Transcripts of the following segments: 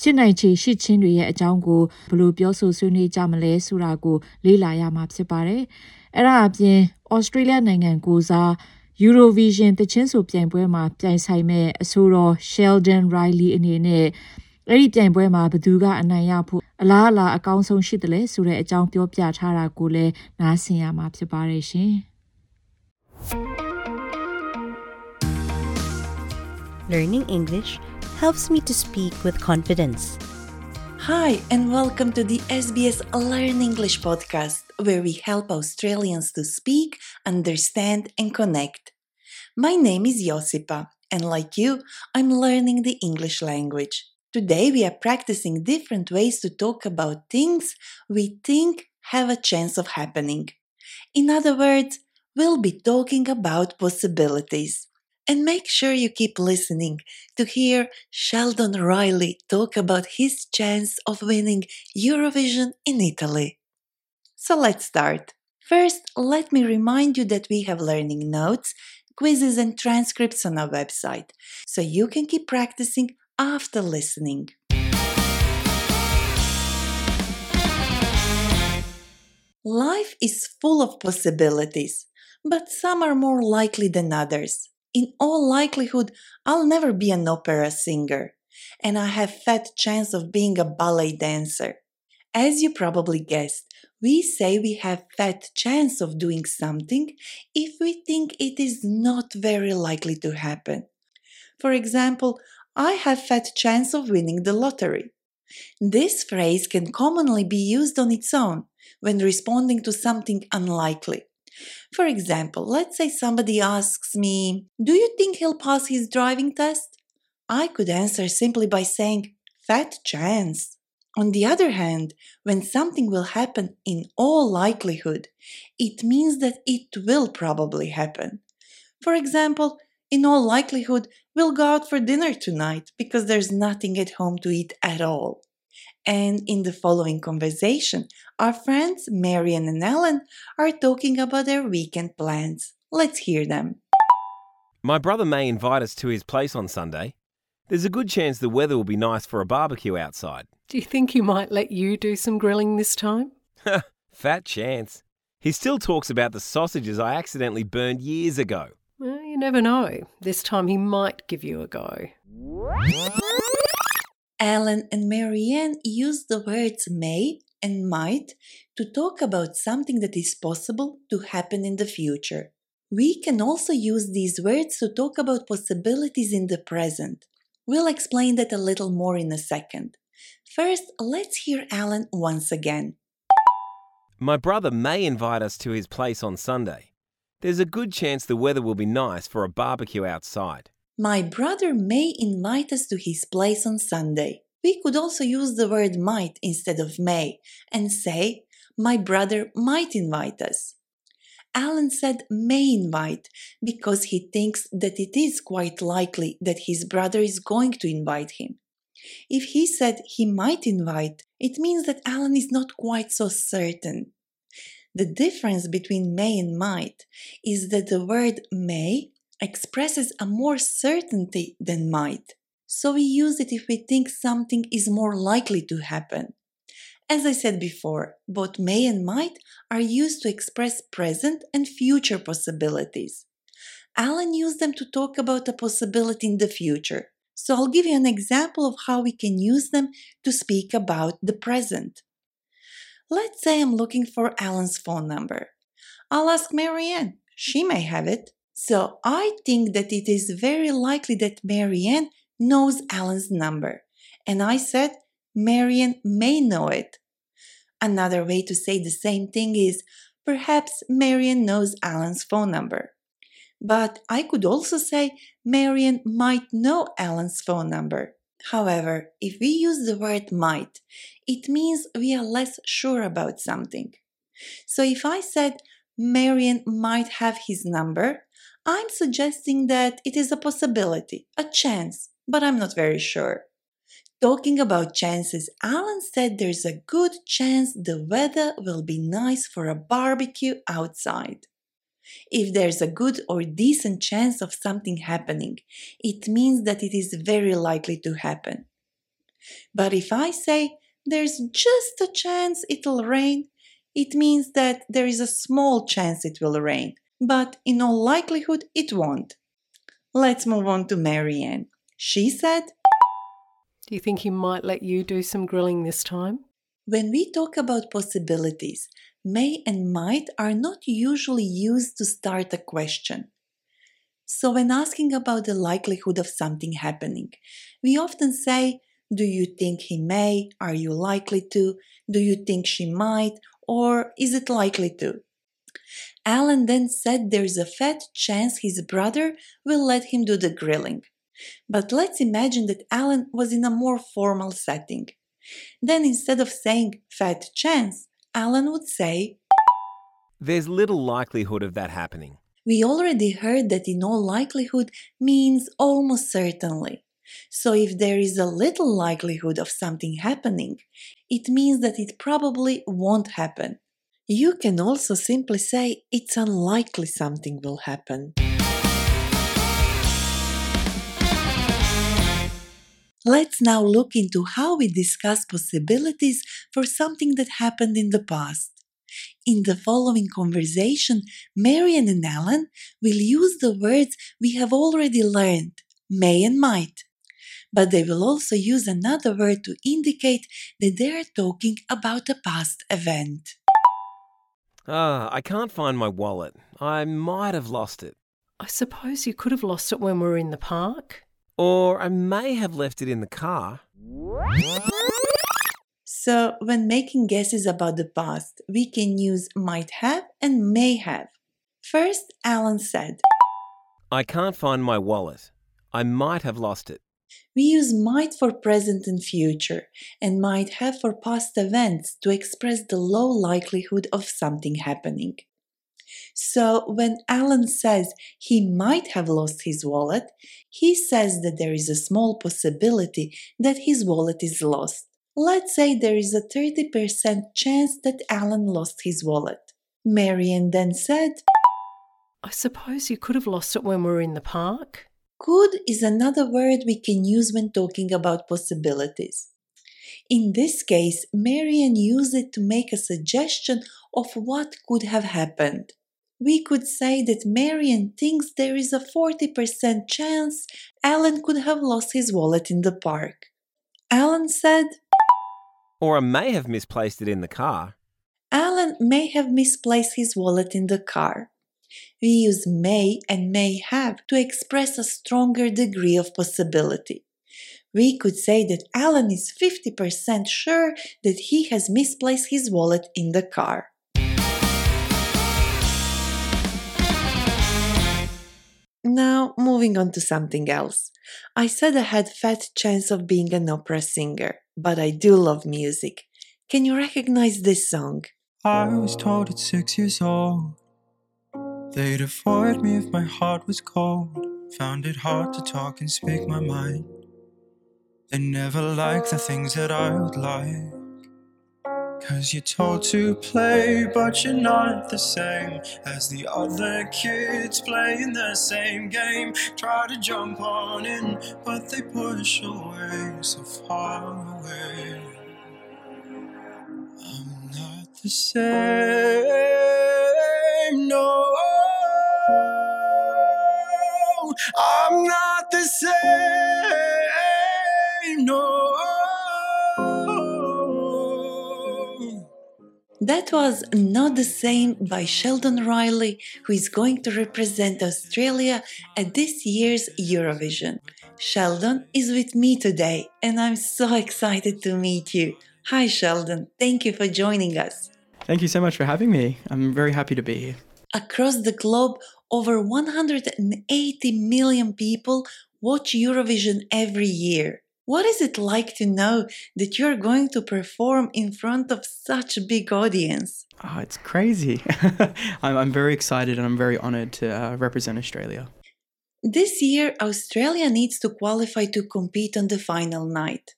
ဖြစ်နိုင်ချေရှိချင်းတွေရဲ့အကြောင်းကိုဘယ်လိုပြောဆိုဆွေးနွေးကြမလဲဆိုတာကိုလေ့လာရမှာဖြစ်ပါတယ်။အဲ့ဒါအပြင်ဩစတြေးလျနိုင်ငံကိုစား Eurovision တချင်းဆိုပြိုင်ပွဲမှာပြိုင်ဆိုင်မဲ့အဆိုတော် Sheldon Riley အနေနဲ့အဲ့ဒီပြိုင်ပွဲမှာဘသူကအနိုင်ရဖို့အလားအလာအကောင်းဆုံးရှိတယ်လဲဆိုတဲ့အကြောင်းပြောပြထားတာကိုလည်းနားဆင်ရမှာဖြစ်ပါတယ်ရှင်။ Learning English helps me to speak with confidence. Hi, and welcome to the SBS Learn English podcast, where we help Australians to speak, understand, and connect. My name is Josipa, and like you, I'm learning the English language. Today, we are practicing different ways to talk about things we think have a chance of happening. In other words, we'll be talking about possibilities. And make sure you keep listening to hear Sheldon Riley talk about his chance of winning Eurovision in Italy. So let's start. First, let me remind you that we have learning notes, quizzes, and transcripts on our website, so you can keep practicing after listening. Life is full of possibilities, but some are more likely than others. In all likelihood, I'll never be an opera singer, and I have fat chance of being a ballet dancer. As you probably guessed, we say we have fat chance of doing something if we think it is not very likely to happen. For example, I have fat chance of winning the lottery. This phrase can commonly be used on its own when responding to something unlikely. For example, let's say somebody asks me, Do you think he'll pass his driving test? I could answer simply by saying, Fat chance. On the other hand, when something will happen in all likelihood, it means that it will probably happen. For example, in all likelihood, we'll go out for dinner tonight because there's nothing at home to eat at all. And in the following conversation, our friends Marian and Ellen are talking about their weekend plans. Let's hear them. My brother may invite us to his place on Sunday. There's a good chance the weather will be nice for a barbecue outside. Do you think he might let you do some grilling this time? Fat chance. He still talks about the sausages I accidentally burned years ago. Well, you never know. This time he might give you a go. Ellen and Marianne use the words may and might to talk about something that is possible to happen in the future. We can also use these words to talk about possibilities in the present. We'll explain that a little more in a second. First, let's hear Alan once again. My brother may invite us to his place on Sunday. There's a good chance the weather will be nice for a barbecue outside. My brother may invite us to his place on Sunday. We could also use the word might instead of may and say, My brother might invite us. Alan said may invite because he thinks that it is quite likely that his brother is going to invite him. If he said he might invite, it means that Alan is not quite so certain. The difference between may and might is that the word may expresses a more certainty than might. So we use it if we think something is more likely to happen. As I said before, both may and might are used to express present and future possibilities. Alan used them to talk about a possibility in the future. So I'll give you an example of how we can use them to speak about the present. Let's say I'm looking for Alan's phone number. I'll ask Marianne. She may have it. So I think that it is very likely that Marianne knows Alan's number. And I said, Marianne may know it. Another way to say the same thing is, perhaps Marianne knows Alan's phone number. But I could also say, Marianne might know Alan's phone number. However, if we use the word might, it means we are less sure about something. So if I said Marian might have his number, I'm suggesting that it is a possibility, a chance, but I'm not very sure. Talking about chances, Alan said there's a good chance the weather will be nice for a barbecue outside. If there's a good or decent chance of something happening, it means that it is very likely to happen. But if I say there's just a chance it'll rain, it means that there is a small chance it will rain, but in all likelihood it won't. Let's move on to Marianne. She said, Do you think he might let you do some grilling this time? When we talk about possibilities, may and might are not usually used to start a question. So, when asking about the likelihood of something happening, we often say, Do you think he may? Are you likely to? Do you think she might? Or is it likely to? Alan then said there's a fat chance his brother will let him do the grilling. But let's imagine that Alan was in a more formal setting. Then instead of saying fat chance, Alan would say, There's little likelihood of that happening. We already heard that in all likelihood means almost certainly. So if there is a little likelihood of something happening, it means that it probably won't happen. You can also simply say it's unlikely something will happen. Let's now look into how we discuss possibilities for something that happened in the past. In the following conversation, Marian and Alan will use the words we have already learned, may and might. But they will also use another word to indicate that they are talking about a past event. Ah, I can't find my wallet. I might have lost it. I suppose you could have lost it when we were in the park. Or I may have left it in the car. So, when making guesses about the past, we can use might have and may have. First, Alan said, I can't find my wallet. I might have lost it. We use might for present and future, and might have for past events to express the low likelihood of something happening. So when Alan says he might have lost his wallet, he says that there is a small possibility that his wallet is lost. Let's say there is a 30% chance that Alan lost his wallet. Marian then said, I suppose you could have lost it when we were in the park. Could is another word we can use when talking about possibilities. In this case, Marian used it to make a suggestion of what could have happened. We could say that Marian thinks there is a 40% chance Alan could have lost his wallet in the park. Alan said, Or I may have misplaced it in the car. Alan may have misplaced his wallet in the car. We use may and may have to express a stronger degree of possibility. We could say that Alan is 50% sure that he has misplaced his wallet in the car. Now, moving on to something else. I said I had fat chance of being an opera singer, but I do love music. Can you recognize this song? I was told at six years old they'd avoid me if my heart was cold. Found it hard to talk and speak my mind. They never liked the things that I would like. Cause you're told to play, but you're not the same as the other kids playing the same game. Try to jump on in, but they push away so far away. I'm not the same, no. I'm not the same, no. That was Not the Same by Sheldon Riley, who is going to represent Australia at this year's Eurovision. Sheldon is with me today, and I'm so excited to meet you. Hi, Sheldon. Thank you for joining us. Thank you so much for having me. I'm very happy to be here. Across the globe, over 180 million people watch Eurovision every year. What is it like to know that you're going to perform in front of such a big audience? Oh, it's crazy. I'm, I'm very excited and I'm very honored to uh, represent Australia. This year, Australia needs to qualify to compete on the final night.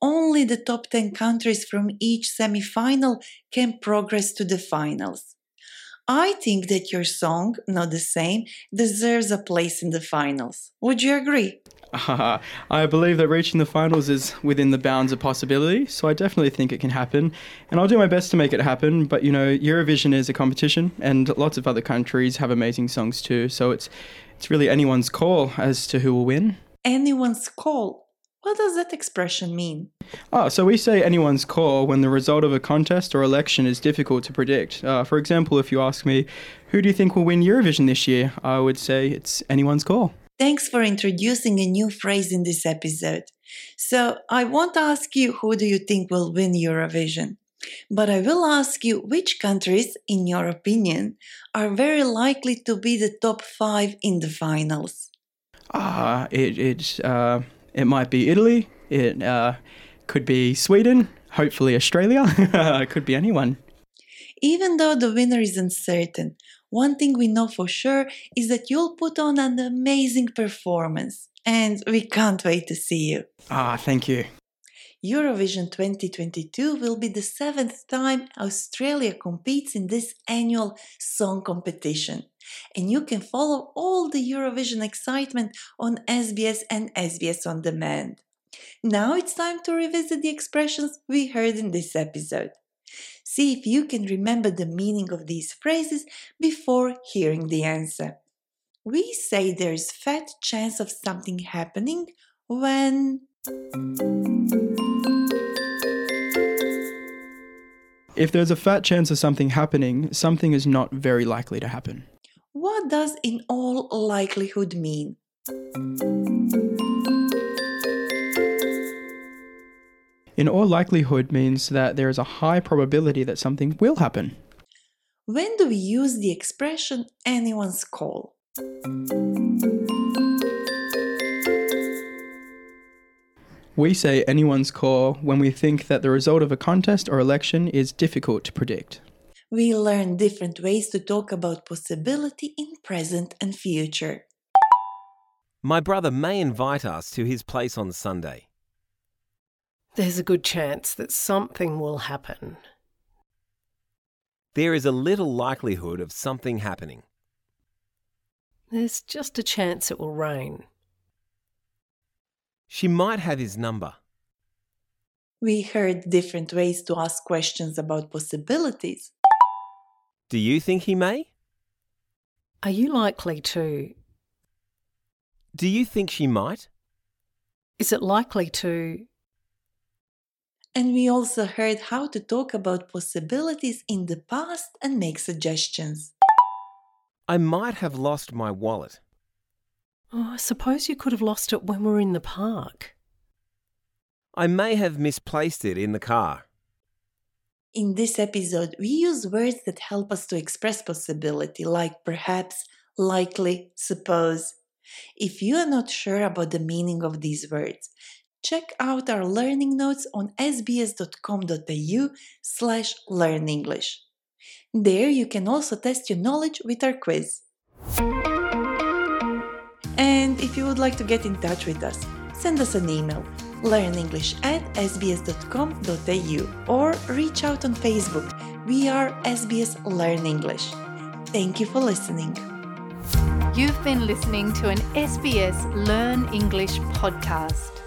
Only the top 10 countries from each semi final can progress to the finals. I think that your song, not the same, deserves a place in the finals. Would you agree? Uh, I believe that reaching the finals is within the bounds of possibility, so I definitely think it can happen. And I'll do my best to make it happen, but you know, Eurovision is a competition, and lots of other countries have amazing songs too, so it's, it's really anyone's call as to who will win. Anyone's call. What does that expression mean? Oh, so we say anyone's call when the result of a contest or election is difficult to predict. Uh, for example, if you ask me, who do you think will win Eurovision this year? I would say it's anyone's call. Thanks for introducing a new phrase in this episode. So, I won't ask you who do you think will win Eurovision, but I will ask you which countries, in your opinion, are very likely to be the top five in the finals. Ah, it, it, uh, it might be Italy, it uh, could be Sweden, hopefully Australia, it could be anyone. Even though the winner is uncertain, one thing we know for sure is that you'll put on an amazing performance, and we can't wait to see you. Ah, thank you. Eurovision 2022 will be the seventh time Australia competes in this annual song competition. And you can follow all the Eurovision excitement on SBS and SBS On Demand. Now it's time to revisit the expressions we heard in this episode. See if you can remember the meaning of these phrases before hearing the answer. We say there's fat chance of something happening when If there's a fat chance of something happening, something is not very likely to happen. What does in all likelihood mean? In all likelihood means that there is a high probability that something will happen. When do we use the expression anyone's call? We say anyone's call when we think that the result of a contest or election is difficult to predict. We learn different ways to talk about possibility in present and future. My brother may invite us to his place on Sunday. There's a good chance that something will happen. There is a little likelihood of something happening. There's just a chance it will rain. She might have his number. We heard different ways to ask questions about possibilities. Do you think he may? Are you likely to? Do you think she might? Is it likely to? And we also heard how to talk about possibilities in the past and make suggestions. I might have lost my wallet. Oh, I suppose you could have lost it when we were in the park. I may have misplaced it in the car. In this episode, we use words that help us to express possibility, like perhaps, likely, suppose. If you are not sure about the meaning of these words, check out our learning notes on sbs.com.au slash learnenglish. There you can also test your knowledge with our quiz. And if you would like to get in touch with us, send us an email learnenglish at sbs.com.au or reach out on Facebook. We are SBS Learn English. Thank you for listening. You've been listening to an SBS Learn English podcast.